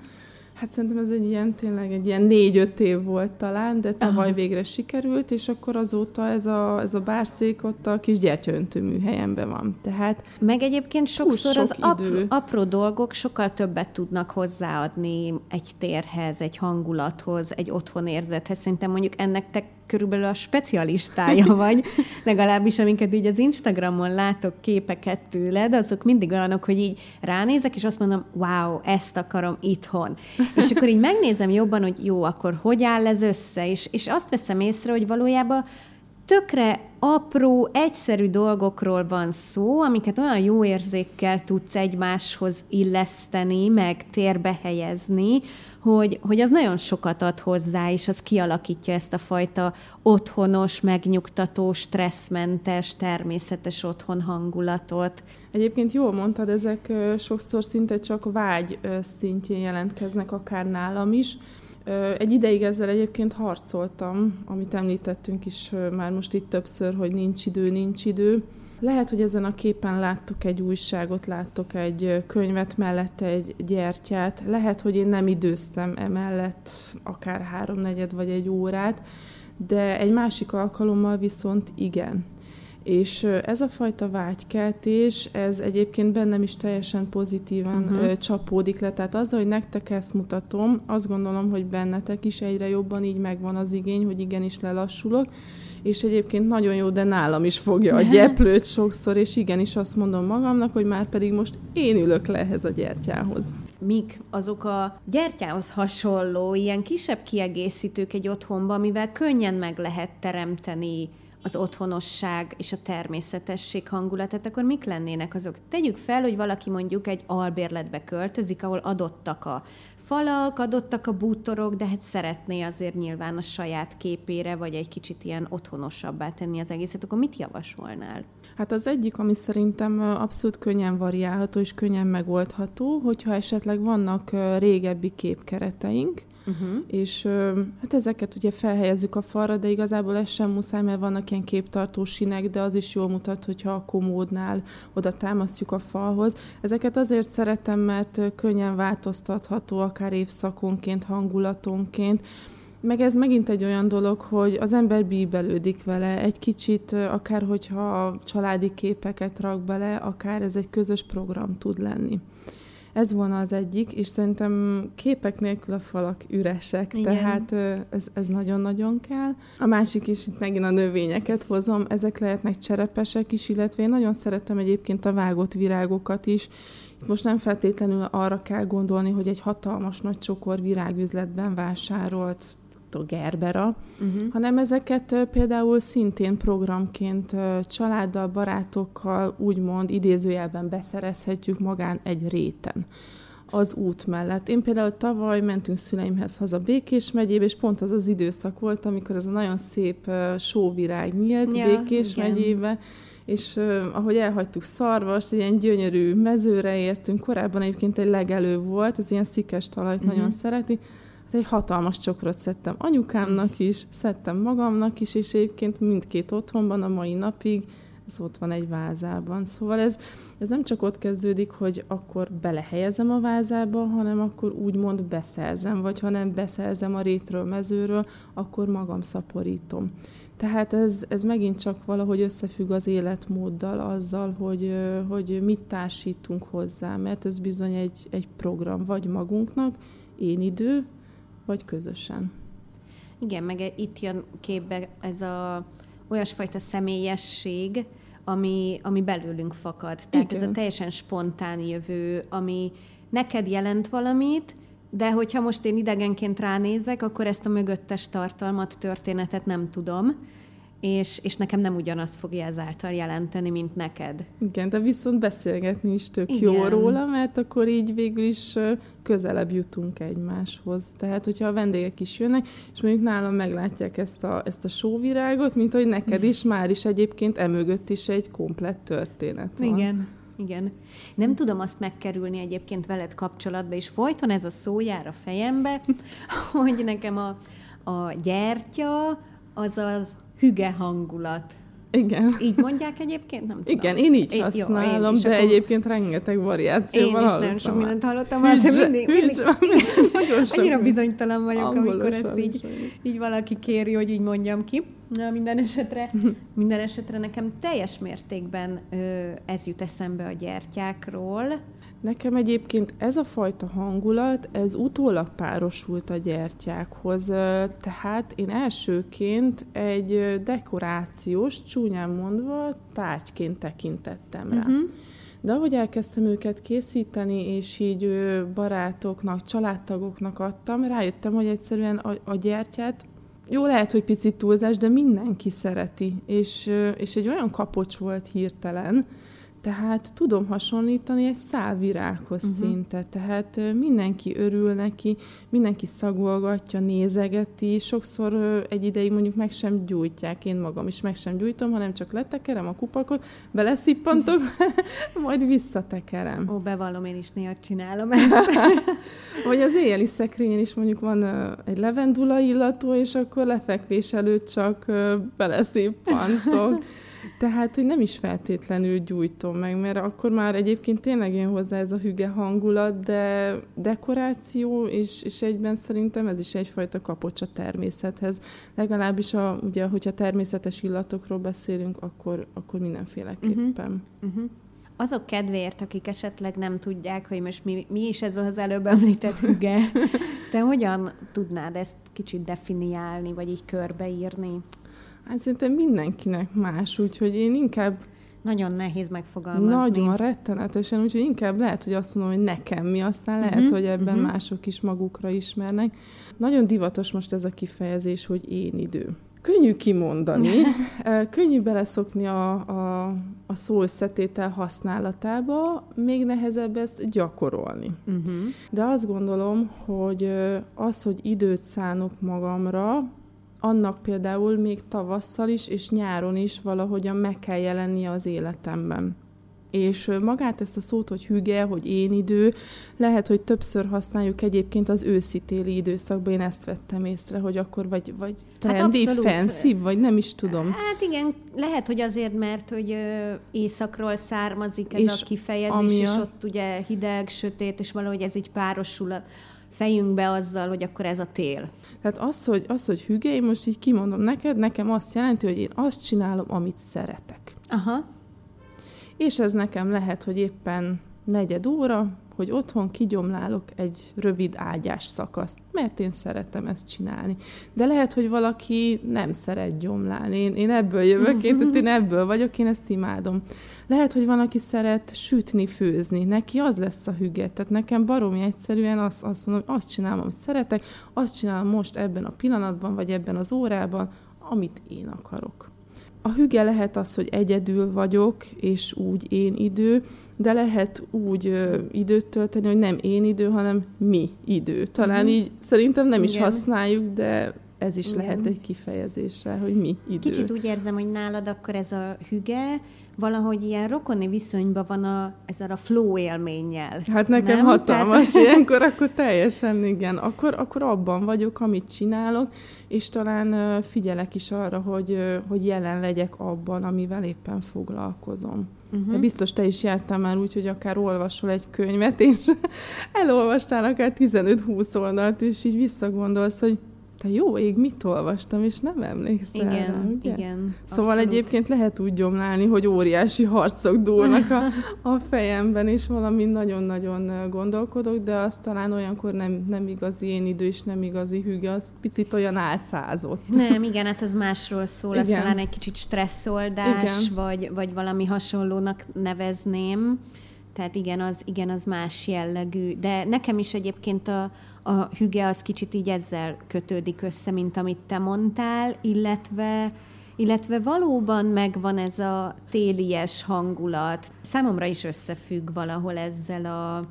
Hát szerintem ez egy ilyen, tényleg egy ilyen négy-öt év volt talán, de tavaly Aha. végre sikerült, és akkor azóta ez a, ez a bárszék ott a kis gyertyaöntő műhelyemben van. Tehát Meg egyébként sokszor sok az apró, apró dolgok sokkal többet tudnak hozzáadni egy térhez, egy hangulathoz, egy otthonérzethez. Szerintem mondjuk ennek te körülbelül a specialistája [LAUGHS] vagy, legalábbis amiket így az Instagramon látok képeket tőled, azok mindig olyanok, hogy így ránézek, és azt mondom, wow, ezt akarom itthon. És akkor így megnézem jobban, hogy jó, akkor hogy áll ez össze, és, és azt veszem észre, hogy valójában tökre apró, egyszerű dolgokról van szó, amiket olyan jó érzékkel tudsz egymáshoz illeszteni, meg térbe helyezni, hogy, hogy az nagyon sokat ad hozzá, és az kialakítja ezt a fajta otthonos, megnyugtató, stresszmentes, természetes otthon hangulatot. Egyébként jól mondtad, ezek sokszor szinte csak vágy szintjén jelentkeznek, akár nálam is. Egy ideig ezzel egyébként harcoltam, amit említettünk is már most itt többször, hogy nincs idő, nincs idő. Lehet, hogy ezen a képen láttok egy újságot, láttok egy könyvet, mellette egy gyertyát. Lehet, hogy én nem időztem emellett akár háromnegyed vagy egy órát, de egy másik alkalommal viszont igen. És ez a fajta vágykeltés, ez egyébként bennem is teljesen pozitívan uh-huh. csapódik le. Tehát azzal, hogy nektek ezt mutatom, azt gondolom, hogy bennetek is egyre jobban így megvan az igény, hogy igenis lelassulok, és egyébként nagyon jó, de nálam is fogja a [LAUGHS] gyeplőt sokszor, és igenis azt mondom magamnak, hogy már pedig most én ülök le ehhez a gyertyához. Mik azok a gyertyához hasonló, ilyen kisebb kiegészítők egy otthonban, amivel könnyen meg lehet teremteni az otthonosság és a természetesség hangulatát, akkor mik lennének azok? Tegyük fel, hogy valaki mondjuk egy albérletbe költözik, ahol adottak a falak, adottak a bútorok, de hát szeretné azért nyilván a saját képére, vagy egy kicsit ilyen otthonosabbá tenni az egészet, akkor mit javasolnál? Hát az egyik, ami szerintem abszolút könnyen variálható és könnyen megoldható, hogyha esetleg vannak régebbi képkereteink, Uh-huh. És hát ezeket ugye felhelyezzük a falra, de igazából ez sem muszáj, mert vannak ilyen képtartó sinek, de az is jól mutat, hogyha a komódnál oda támasztjuk a falhoz. Ezeket azért szeretem, mert könnyen változtatható, akár évszakonként, hangulatonként, meg ez megint egy olyan dolog, hogy az ember bíbelődik vele egy kicsit, akár hogyha családi képeket rak bele, akár ez egy közös program tud lenni. Ez volna az egyik, és szerintem képek nélkül a falak üresek, Igen. tehát ez, ez nagyon-nagyon kell. A másik is, itt megint a növényeket hozom, ezek lehetnek cserepesek is, illetve én nagyon szeretem egyébként a vágott virágokat is, most nem feltétlenül arra kell gondolni, hogy egy hatalmas nagy csokor virágüzletben vásárolt Gerbera, uh-huh. hanem ezeket például szintén programként családdal, barátokkal úgymond idézőjelben beszerezhetjük magán egy réten az út mellett. Én például tavaly mentünk szüleimhez haza Békés megyébe, és pont az az időszak volt, amikor ez a nagyon szép sóvirág nyílt ja, Békés igen. megyébe, és uh, ahogy elhagytuk Szarvast, egy ilyen gyönyörű mezőre értünk, korábban egyébként egy legelő volt, ez ilyen szikes talajt uh-huh. nagyon szereti, egy hatalmas csokrot szedtem anyukámnak is, szedtem magamnak is, és egyébként mindkét otthonban a mai napig ez ott van egy vázában. Szóval ez, ez nem csak ott kezdődik, hogy akkor belehelyezem a vázába, hanem akkor úgymond beszerzem, vagy ha nem beszerzem a rétről, mezőről, akkor magam szaporítom. Tehát ez, ez megint csak valahogy összefügg az életmóddal, azzal, hogy, hogy mit társítunk hozzá, mert ez bizony egy, egy program, vagy magunknak, én idő, vagy közösen. Igen, meg itt jön képbe ez a olyasfajta személyesség, ami, ami belőlünk fakad. Tehát Igen. ez a teljesen spontán jövő, ami neked jelent valamit, de hogyha most én idegenként ránézek, akkor ezt a mögöttes tartalmat, történetet nem tudom, és, és nekem nem ugyanazt fogja ezáltal jelenteni, mint neked. Igen, de viszont beszélgetni is tök Igen. jó róla, mert akkor így végül is közelebb jutunk egymáshoz. Tehát, hogyha a vendégek is jönnek, és mondjuk nálam meglátják ezt a, ezt a sóvirágot, mint hogy neked is már is egyébként emögött is egy komplett történet van. Igen. Igen. Nem tudom azt megkerülni egyébként veled kapcsolatba, és folyton ez a szó jár a fejembe, [LAUGHS] hogy nekem a, a gyertya az az hüge hangulat. Igen. Így mondják egyébként? Nem tudom. Igen, én így használom, jó, én is, de akkor... egyébként rengeteg variációval hallottam. Én is nagyon sok mindent hallottam, már mindig, mindig, [LAUGHS] nagyon sok annyira bizonytalan vagyok, amikor ezt így, így valaki kéri, hogy így mondjam ki. Na, minden esetre, [LAUGHS] minden esetre nekem teljes mértékben ö, ez jut eszembe a gyertyákról, Nekem egyébként ez a fajta hangulat, ez utólag párosult a gyertyákhoz, tehát én elsőként egy dekorációs, csúnyán mondva, tárgyként tekintettem rá. Uh-huh. De ahogy elkezdtem őket készíteni, és így barátoknak, családtagoknak adtam, rájöttem, hogy egyszerűen a, a gyertyát jó, lehet, hogy picit túlzás, de mindenki szereti, és, és egy olyan kapocs volt hirtelen, tehát tudom hasonlítani egy szálvirághoz uh-huh. szinte, tehát mindenki örül neki, mindenki szagolgatja, nézegeti, sokszor egy ideig mondjuk meg sem gyújtják, én magam is meg sem gyújtom, hanem csak letekerem a kupakot, beleszippantok, [LAUGHS] majd visszatekerem. Ó, bevallom, én is néha csinálom ezt. [LAUGHS] Vagy az éjjeli szekrényen is mondjuk van egy levendula illató, és akkor lefekvés előtt csak beleszippantok. [LAUGHS] Tehát, hogy nem is feltétlenül gyújtom meg, mert akkor már egyébként tényleg jön hozzá ez a hüge hangulat, de dekoráció, és, és egyben szerintem ez is egyfajta kapocs a természethez. Legalábbis, a, ugye, hogyha természetes illatokról beszélünk, akkor, akkor mindenféleképpen. Uh-huh. Uh-huh. Azok kedvéért, akik esetleg nem tudják, hogy most mi, mi is ez az előbb említett hüge, [LAUGHS] te hogyan tudnád ezt kicsit definiálni, vagy így körbeírni? Hát szerintem mindenkinek más, úgyhogy én inkább nagyon nehéz megfogalmazni. Nagyon rettenetesen, úgyhogy inkább lehet, hogy azt mondom, hogy nekem mi, aztán lehet, uh-huh, hogy ebben uh-huh. mások is magukra ismernek. Nagyon divatos most ez a kifejezés, hogy én idő. Könnyű kimondani, [LAUGHS] könnyű beleszokni a, a, a szó összetétel használatába, még nehezebb ezt gyakorolni. Uh-huh. De azt gondolom, hogy az, hogy időt szánok magamra, annak például még tavasszal is és nyáron is valahogyan meg kell jelennie az életemben. És magát ezt a szót, hogy hüge, hogy én idő, lehet, hogy többször használjuk egyébként az őszi-téli időszakban, én ezt vettem észre, hogy akkor vagy, vagy hát trendi, hát fancy, vagy nem is tudom. Hát igen, lehet, hogy azért, mert hogy északról származik ez és a kifejezés, amia... és ott ugye hideg, sötét, és valahogy ez így párosul a fejünkbe azzal, hogy akkor ez a tél. Tehát az, hogy, az, hogy hüge, én most így kimondom neked, nekem azt jelenti, hogy én azt csinálom, amit szeretek. Aha. És ez nekem lehet, hogy éppen negyed óra, hogy otthon kigyomlálok egy rövid ágyás szakaszt, mert én szeretem ezt csinálni. De lehet, hogy valaki nem szeret gyomlálni. Én, én ebből jövök, én, tehát én ebből vagyok, én ezt imádom. Lehet, hogy van, aki szeret sütni, főzni. Neki az lesz a hüge. Tehát nekem baromi egyszerűen azt, azt mondom, hogy azt csinálom, amit szeretek, azt csinálom most ebben a pillanatban, vagy ebben az órában, amit én akarok. A hüge lehet az, hogy egyedül vagyok, és úgy én idő, de lehet úgy ö, időt tölteni, hogy nem én idő, hanem mi idő. Talán uh-huh. így szerintem nem Igen. is használjuk, de ez is Igen. lehet egy kifejezésre, hogy mi idő. Kicsit úgy érzem, hogy nálad akkor ez a hüge, valahogy ilyen rokoni viszonyban van a, ezzel a flow élménnyel. Hát nekem nem? hatalmas Tehát... ilyenkor, akkor teljesen igen. Akkor, akkor abban vagyok, amit csinálok, és talán figyelek is arra, hogy, hogy jelen legyek abban, amivel éppen foglalkozom. Uh-huh. De biztos te is jártál már úgy, hogy akár olvasol egy könyvet, és [LAUGHS] elolvastál akár 15-20 oldalt, és így visszagondolsz, hogy te jó ég, mit olvastam, és nem emlékszel igen, rá, ugye? Igen, Szóval abszolút. egyébként lehet úgy gyomlálni, hogy óriási harcok dúlnak a, [LAUGHS] a fejemben, és valami nagyon-nagyon gondolkodok, de az talán olyankor nem, nem igazi én idő, és nem igazi hüge, az picit olyan átszázott. Nem, igen, hát ez másról szól, igen. ez talán egy kicsit stresszoldás, vagy, vagy valami hasonlónak nevezném. tehát igen, az, igen, az más jellegű. De nekem is egyébként a, a hüge az kicsit így ezzel kötődik össze, mint amit te mondtál, illetve illetve valóban megvan ez a télies hangulat. Számomra is összefügg valahol ezzel a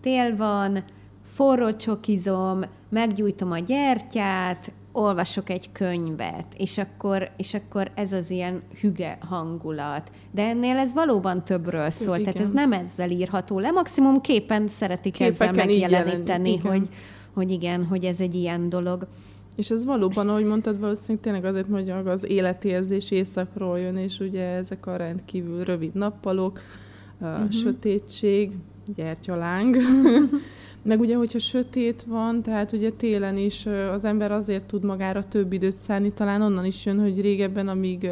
tél van, forró csokizom, meggyújtom a gyertyát, olvasok egy könyvet, és akkor, és akkor ez az ilyen hüge hangulat. De ennél ez valóban többről szól, igen. tehát ez nem ezzel írható le, maximum képen szeretik Képeken ezzel megjeleníteni, hogy, hogy igen, hogy ez egy ilyen dolog. És ez valóban, ahogy mondtad, valószínűleg tényleg azért mondjuk az életérzés éjszakról jön, és ugye ezek a rendkívül rövid nappalok, uh-huh. sötétség, gyertyaláng, [LAUGHS] meg ugye, hogyha sötét van, tehát ugye télen is az ember azért tud magára több időt szállni, talán onnan is jön, hogy régebben, amíg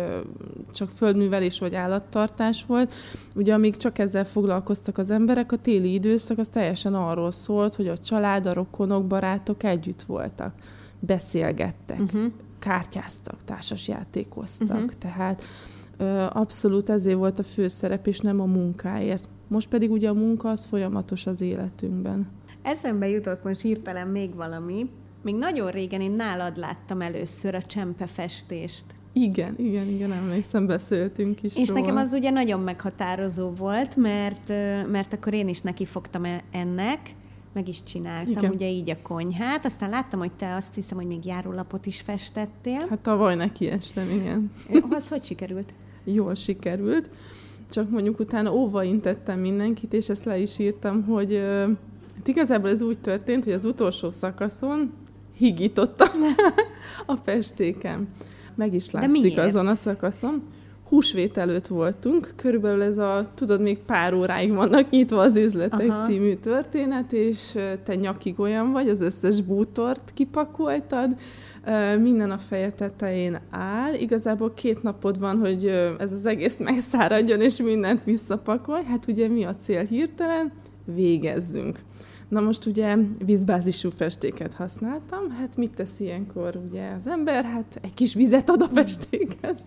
csak földművelés vagy állattartás volt, ugye amíg csak ezzel foglalkoztak az emberek, a téli időszak az teljesen arról szólt, hogy a család, a rokonok, barátok együtt voltak beszélgettek, uh-huh. kártyáztak, társasjátékoztak. Uh-huh. Tehát ö, abszolút ezért volt a főszerep, és nem a munkáért. Most pedig ugye a munka az folyamatos az életünkben. Eszembe jutott most hirtelen még valami. Még nagyon régen én nálad láttam először a csempefestést. Igen, igen, igen, emlékszem, beszéltünk is És róla. nekem az ugye nagyon meghatározó volt, mert, mert akkor én is neki fogtam e- ennek, meg is csináltam, Igen. ugye így a konyhát. Aztán láttam, hogy te azt hiszem, hogy még járólapot is festettél. Hát tavaly neki estem, igen. Az hogy sikerült? Jól sikerült. Csak mondjuk utána óva intettem mindenkit, és ezt le is írtam, hogy hát igazából ez úgy történt, hogy az utolsó szakaszon higítottam [LAUGHS] a festékem. Meg is látszik azon a szakaszon húsvét előtt voltunk, körülbelül ez a, tudod, még pár óráig vannak nyitva az üzletek Aha. című történet, és te nyakig olyan vagy, az összes bútort kipakoltad, minden a feje tetején áll. Igazából két napod van, hogy ez az egész [LAUGHS] megszáradjon, és mindent visszapakolj. Hát ugye mi a cél hirtelen? Végezzünk. Na most ugye vízbázisú festéket használtam, hát mit tesz ilyenkor ugye az ember? Hát egy kis vizet ad a festékhez.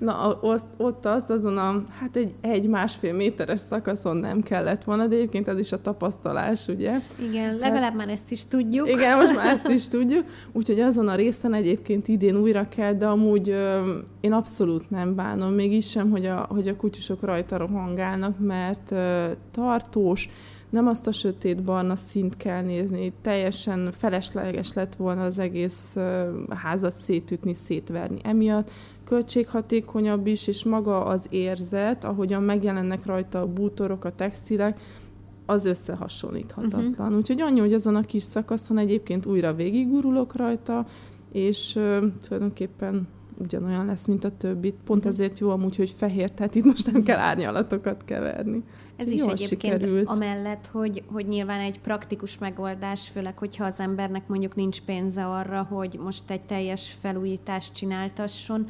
Na, ott, ott azt azon a, hát egy, egy-másfél méteres szakaszon nem kellett volna, de egyébként ez is a tapasztalás, ugye? Igen, legalább hát, már ezt is tudjuk. Igen, most már ezt is [LAUGHS] tudjuk. Úgyhogy azon a részen egyébként idén újra kell, de amúgy ö, én abszolút nem bánom, mégis sem, hogy a, hogy a kutyusok rajta rohangálnak, mert ö, tartós, nem azt a sötét-barna szint kell nézni, teljesen felesleges lett volna az egész házat szétütni, szétverni. Emiatt költséghatékonyabb is, és maga az érzet, ahogyan megjelennek rajta a bútorok, a textilek, az összehasonlíthatatlan. Uh-huh. Úgyhogy annyi, hogy azon a kis szakaszon egyébként újra végigurulok rajta, és uh, tulajdonképpen ugyanolyan lesz, mint a többi. Pont uh-huh. ezért jó amúgy, hogy fehér, tehát itt most nem kell árnyalatokat keverni. Ez is egyébként sikerült. amellett, hogy, hogy nyilván egy praktikus megoldás, főleg, hogyha az embernek mondjuk nincs pénze arra, hogy most egy teljes felújítást csináltasson,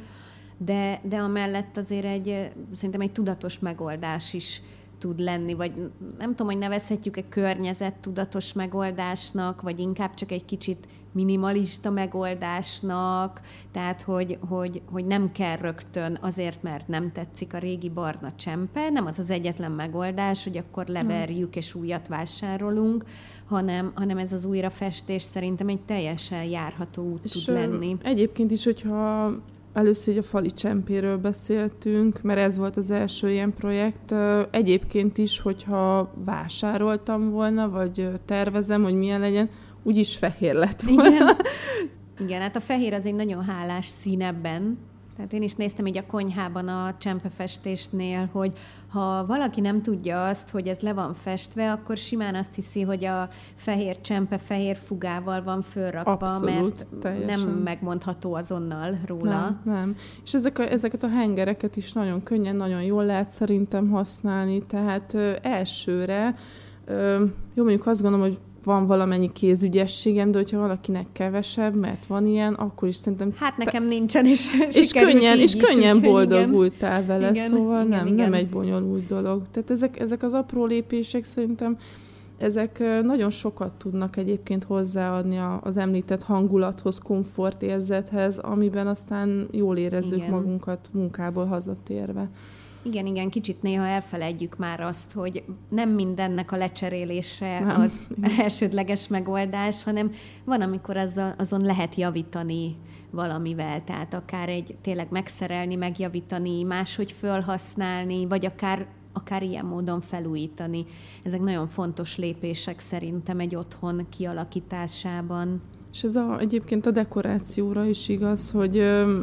de, de amellett azért egy, szerintem egy tudatos megoldás is tud lenni, vagy nem tudom, hogy nevezhetjük-e környezet tudatos megoldásnak, vagy inkább csak egy kicsit minimalista megoldásnak, tehát hogy, hogy, hogy nem kell rögtön azért, mert nem tetszik a régi barna csempe, nem az az egyetlen megoldás, hogy akkor leverjük és újat vásárolunk, hanem, hanem ez az újrafestés szerintem egy teljesen járható út és tud lenni. Egyébként is, hogyha Először a fali csempéről beszéltünk, mert ez volt az első ilyen projekt. Egyébként is, hogyha vásároltam volna, vagy tervezem, hogy milyen legyen, úgyis fehér lett volna. Igen. Igen, hát a fehér az egy nagyon hálás szín ebben. Tehát én is néztem így a konyhában a csempefestésnél, hogy ha valaki nem tudja azt, hogy ez le van festve, akkor simán azt hiszi, hogy a fehér csempe fehér fugával van fölrakva, Abszolút, mert teljesen. nem megmondható azonnal róla. Nem, nem. És ezek a, ezeket a hengereket is nagyon könnyen, nagyon jól lehet szerintem használni, tehát ö, elsőre, ö, jó mondjuk azt gondolom, hogy van valamennyi kézügyességem, de hogyha valakinek kevesebb, mert van ilyen, akkor is szerintem... Hát nekem te... nincsen, és És könnyen, és könnyen boldogultál igen. vele, igen, szóval igen, nem, igen. nem egy bonyolult dolog. Tehát ezek, ezek az apró lépések szerintem ezek nagyon sokat tudnak egyébként hozzáadni az említett hangulathoz, komfortérzethez, amiben aztán jól érezzük Igen. magunkat munkából hazatérve. Igen, igen, kicsit néha elfelejtjük már azt, hogy nem mindennek a lecserélése nem. az [LAUGHS] elsődleges megoldás, hanem van, amikor azon, azon lehet javítani valamivel, tehát akár egy tényleg megszerelni, megjavítani, máshogy felhasználni, vagy akár akár ilyen módon felújítani. Ezek nagyon fontos lépések szerintem egy otthon kialakításában. És ez a, egyébként a dekorációra is igaz, hogy ö,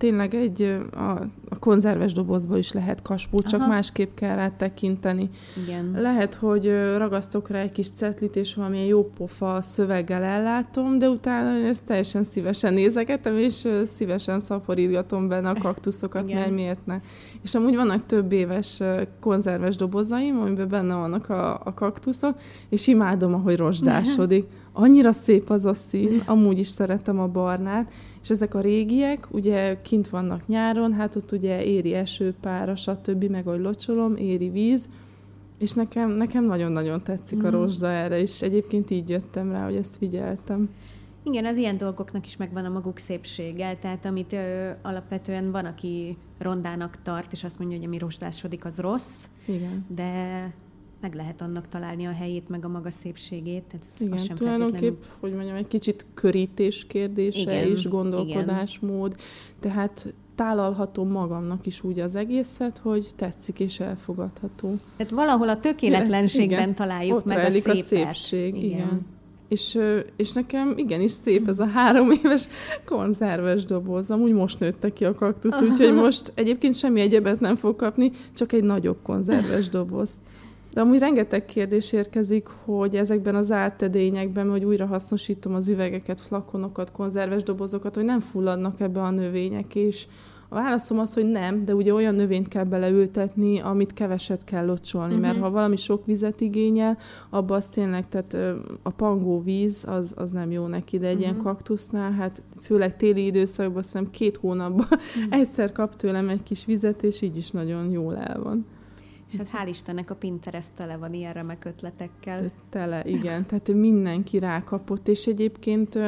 tényleg egy a, a konzerves dobozba is lehet kaspó, csak Aha. másképp kell rá tekinteni. Igen. Lehet, hogy ragasztok rá egy kis cetlit, és valamilyen jó pofa szöveggel ellátom, de utána ezt teljesen szívesen nézegetem, és szívesen szaporítgatom benne a kaktuszokat, Igen. mert miért ne. És amúgy vannak több éves konzerves dobozaim, amiben benne vannak a, a kaktuszok, és imádom, ahogy rozsdásodik. Annyira szép az a szín, amúgy is szeretem a barnát, és ezek a régiek, ugye kint vannak nyáron, hát ott ugye éri esőpára, stb., meg ahogy locsolom, éri víz, és nekem, nekem nagyon-nagyon tetszik mm. a rozsda erre, és egyébként így jöttem rá, hogy ezt figyeltem. Igen, az ilyen dolgoknak is megvan a maguk szépsége, tehát amit ö, alapvetően van, aki rondának tart, és azt mondja, hogy ami rozsdásodik, az rossz, Igen. de meg lehet annak találni a helyét, meg a maga szépségét. Tehát ez igen, sem tulajdonképp, hogy mondjam, egy kicsit körítés kérdése igen, is, gondolkodásmód. Igen. Tehát tálalhatom magamnak is úgy az egészet, hogy tetszik és elfogadható. Tehát valahol a tökéletlenségben igen, találjuk ott meg a szépet. a szépség, igen. igen. És, és nekem igenis szép ez a [LAUGHS] három éves konzerves doboz. Amúgy most nőtte ki a kaktusz, úgyhogy [LAUGHS] most egyébként semmi egyebet nem fog kapni, csak egy nagyobb konzerves doboz. De amúgy rengeteg kérdés érkezik, hogy ezekben az ártedényekben, hogy újra hasznosítom az üvegeket, flakonokat, konzerves dobozokat, hogy nem fulladnak ebbe a növények, és a válaszom az, hogy nem, de ugye olyan növényt kell beleültetni, amit keveset kell locsolni, uh-huh. mert mhm. ha valami sok vizet igényel, abban az tényleg, tehát a pangó víz, az, az nem jó neki, de egy uh-huh. ilyen mhm. kaktusznál, hát főleg téli időszakban, azt hiszem két hónapban uh-huh. [LAUGHS] egyszer kap tőlem egy kis vizet, és így is nagyon jól el van. És hát hál' Istennek a Pinterest tele van ilyen remek ötletekkel. Tele, igen. Tehát mindenki rákapott, és egyébként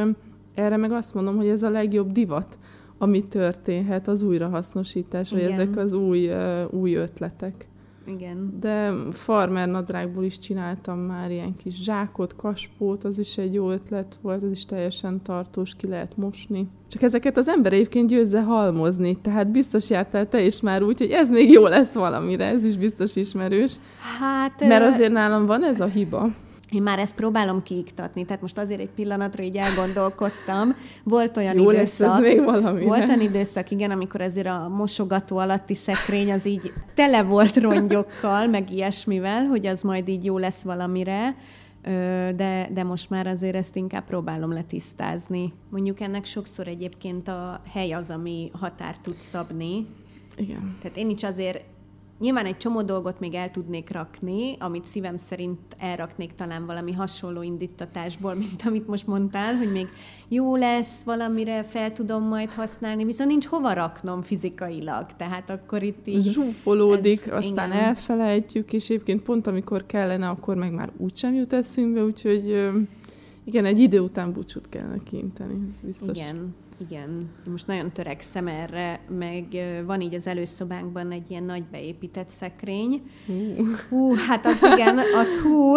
erre meg azt mondom, hogy ez a legjobb divat, ami történhet, az újrahasznosítás, vagy ezek az új, új ötletek. Igen. De farmer nadrágból is csináltam már ilyen kis zsákot, kaspót, az is egy jó ötlet volt, az is teljesen tartós, ki lehet mosni. Csak ezeket az ember egyébként győzze halmozni, tehát biztos jártál te is már úgy, hogy ez még jó lesz valamire, ez is biztos ismerős. Hát... Mert azért nálam van ez a hiba én már ezt próbálom kiiktatni, tehát most azért egy pillanatra így elgondolkodtam. Volt olyan Jó időszak, lesz még valami, volt olyan időszak, igen, amikor azért a mosogató alatti szekrény az így tele volt rongyokkal, meg ilyesmivel, hogy az majd így jó lesz valamire, de, de most már azért ezt inkább próbálom letisztázni. Mondjuk ennek sokszor egyébként a hely az, ami határ tud szabni. Igen. Tehát én is azért Nyilván egy csomó dolgot még el tudnék rakni, amit szívem szerint elraknék talán valami hasonló indítatásból, mint amit most mondtál, hogy még jó lesz, valamire fel tudom majd használni, viszont nincs hova raknom fizikailag, tehát akkor itt így... Zsúfolódik, ez, aztán igen. elfelejtjük, és egyébként pont amikor kellene, akkor meg már úgysem jut eszünkbe, úgyhogy igen, egy idő után búcsút kellene kiinteni, ez biztos. Igen. Igen, most nagyon törekszem erre, meg van így az előszobánkban egy ilyen nagy beépített szekrény. Hú, hú hát az igen, az hú.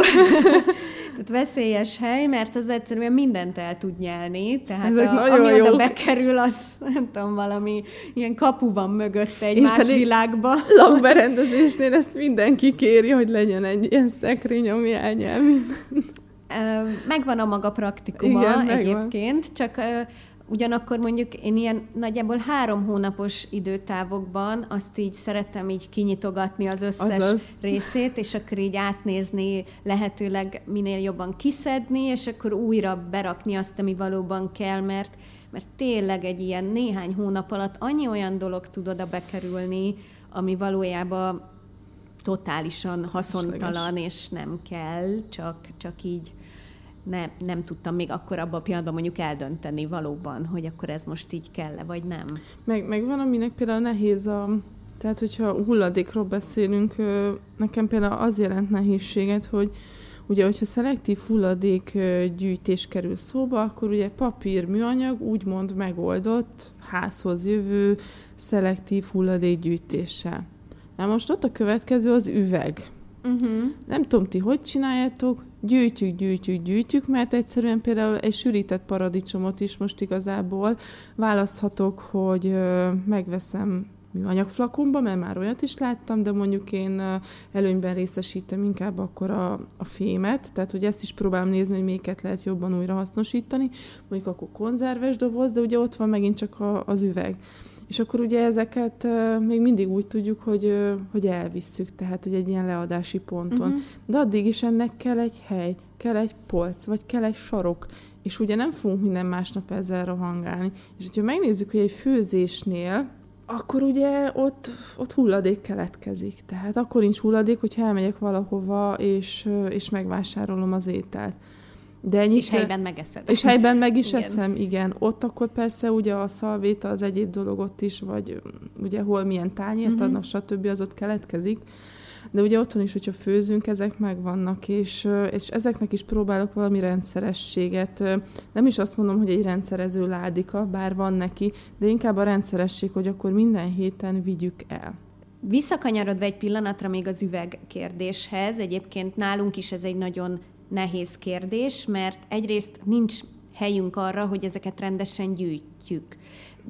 tehát veszélyes hely, mert az egyszerűen mindent el tud nyelni. Tehát Ezek a, ami jók. oda bekerül, az nem tudom, valami ilyen kapu van mögött egy És más világba. lakberendezésnél ezt mindenki kéri, hogy legyen egy ilyen szekrény, ami elnyel mindent. Megvan a maga praktikuma Igen, egyébként, csak Ugyanakkor mondjuk én ilyen nagyjából három hónapos időtávokban azt így szeretem így kinyitogatni az összes Azaz. részét, és akkor így átnézni, lehetőleg minél jobban kiszedni, és akkor újra berakni azt, ami valóban kell, mert, mert tényleg egy ilyen néhány hónap alatt annyi olyan dolog tud oda bekerülni, ami valójában totálisan haszontalan, és nem kell, csak, csak így ne, nem tudtam még akkor abban a pillanatban mondjuk eldönteni valóban, hogy akkor ez most így kell-e, vagy nem. Meg, meg van, aminek például nehéz a... Tehát, hogyha hulladékról beszélünk, nekem például az jelent nehézséget, hogy ugye, hogyha szelektív hulladék gyűjtés kerül szóba, akkor ugye papír, műanyag úgymond megoldott házhoz jövő szelektív hulladékgyűjtéssel. Na most ott a következő az üveg. Uh-huh. Nem tudom, ti hogy csináljátok, gyűjtjük, gyűjtjük, gyűjtjük, mert egyszerűen például egy sűrített paradicsomot is most igazából választhatok, hogy megveszem műanyag flakonba, mert már olyat is láttam, de mondjuk én előnyben részesítem inkább akkor a, a fémet, tehát hogy ezt is próbálom nézni, hogy melyiket lehet jobban újra hasznosítani, mondjuk akkor konzerves doboz, de ugye ott van megint csak a, az üveg. És akkor ugye ezeket még mindig úgy tudjuk, hogy, hogy elvisszük, tehát hogy egy ilyen leadási ponton. Uh-huh. De addig is ennek kell egy hely, kell egy polc, vagy kell egy sarok, és ugye nem fogunk minden másnap ezzel rohangálni. És hogyha megnézzük, hogy egy főzésnél akkor ugye ott, ott hulladék keletkezik. Tehát akkor nincs hulladék, hogyha elmegyek valahova, és, és megvásárolom az ételt. De ennyit, és helyben megeszed. És helyben meg is igen. eszem, igen. Ott akkor persze ugye a szalvéta, az egyéb dolog ott is, vagy ugye hol milyen tányért uh-huh. adnak, stb. az ott keletkezik. De ugye otthon is, hogyha főzünk, ezek megvannak, és, és ezeknek is próbálok valami rendszerességet. Nem is azt mondom, hogy egy rendszerező ládika, bár van neki, de inkább a rendszeresség, hogy akkor minden héten vigyük el. Visszakanyarodva egy pillanatra még az üveg kérdéshez, egyébként nálunk is ez egy nagyon nehéz kérdés, mert egyrészt nincs helyünk arra, hogy ezeket rendesen gyűjtjük,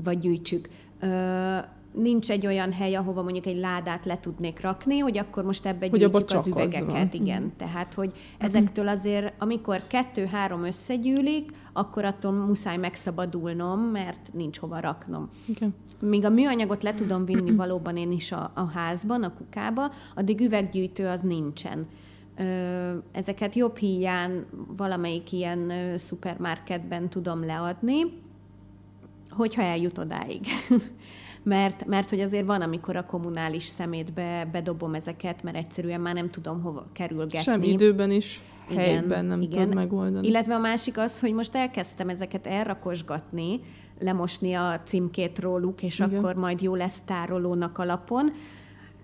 vagy gyűjtsük. Ö, nincs egy olyan hely, ahova mondjuk egy ládát le tudnék rakni, hogy akkor most ebbe hogy gyűjtjük az üvegeket. Az igen, mm. tehát hogy ezektől azért, amikor kettő-három összegyűlik, akkor attól muszáj megszabadulnom, mert nincs hova raknom. Okay. Míg a műanyagot le tudom vinni valóban én is a, a házban, a kukába, addig üveggyűjtő az nincsen. Ezeket jobb híján valamelyik ilyen szupermarketben tudom leadni, hogyha eljut odáig. [LAUGHS] mert, mert hogy azért van, amikor a kommunális szemétbe bedobom ezeket, mert egyszerűen már nem tudom hova kerülgetni. Sem időben is, igen, helyben nem igen. tudom megoldani. Illetve a másik az, hogy most elkezdtem ezeket elrakosgatni, lemosni a címkét róluk, és igen. akkor majd jó lesz tárolónak alapon,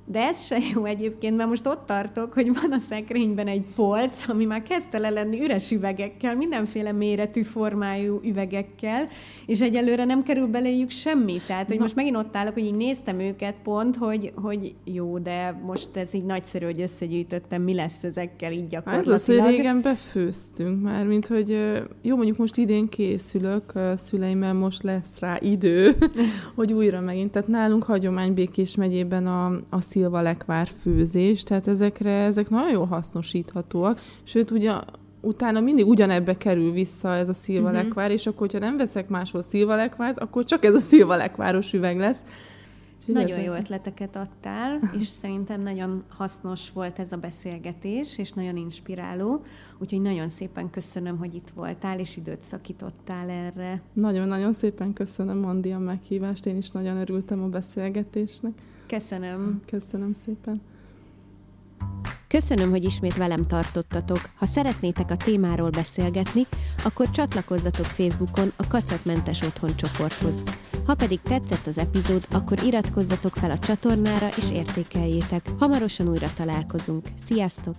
de ez se jó egyébként, mert most ott tartok, hogy van a szekrényben egy polc, ami már kezdte le lenni üres üvegekkel, mindenféle méretű, formájú üvegekkel, és egyelőre nem kerül beléjük semmi. Tehát, hogy Na. most megint ott állok, hogy így néztem őket pont, hogy, hogy jó, de most ez így nagyszerű, hogy összegyűjtöttem, mi lesz ezekkel így gyakorlatilag. Ez az, hogy régen befőztünk már, mint hogy jó, mondjuk most idén készülök, szüleimmel most lesz rá idő, [LAUGHS] hogy újra megint. Tehát nálunk hagyomány Békés megyében a, a szilvalekvár főzés, tehát ezekre, ezek nagyon jól hasznosíthatóak, sőt, ugye utána mindig ugyanebbe kerül vissza ez a szilvalekvár, uh-huh. és akkor, hogyha nem veszek máshol szilvalekvárt, akkor csak ez a szilvalekváros üveg lesz. Úgyhogy nagyon ezek... jó ötleteket adtál, [LAUGHS] és szerintem nagyon hasznos volt ez a beszélgetés, és nagyon inspiráló. Úgyhogy nagyon szépen köszönöm, hogy itt voltál, és időt szakítottál erre. Nagyon-nagyon szépen köszönöm, Mandi, a meghívást. Én is nagyon örültem a beszélgetésnek. Köszönöm. Köszönöm szépen. Köszönöm, hogy ismét velem tartottatok. Ha szeretnétek a témáról beszélgetni, akkor csatlakozzatok Facebookon a Kacatmentes Otthon csoporthoz. Ha pedig tetszett az epizód, akkor iratkozzatok fel a csatornára és értékeljétek. Hamarosan újra találkozunk. Sziasztok!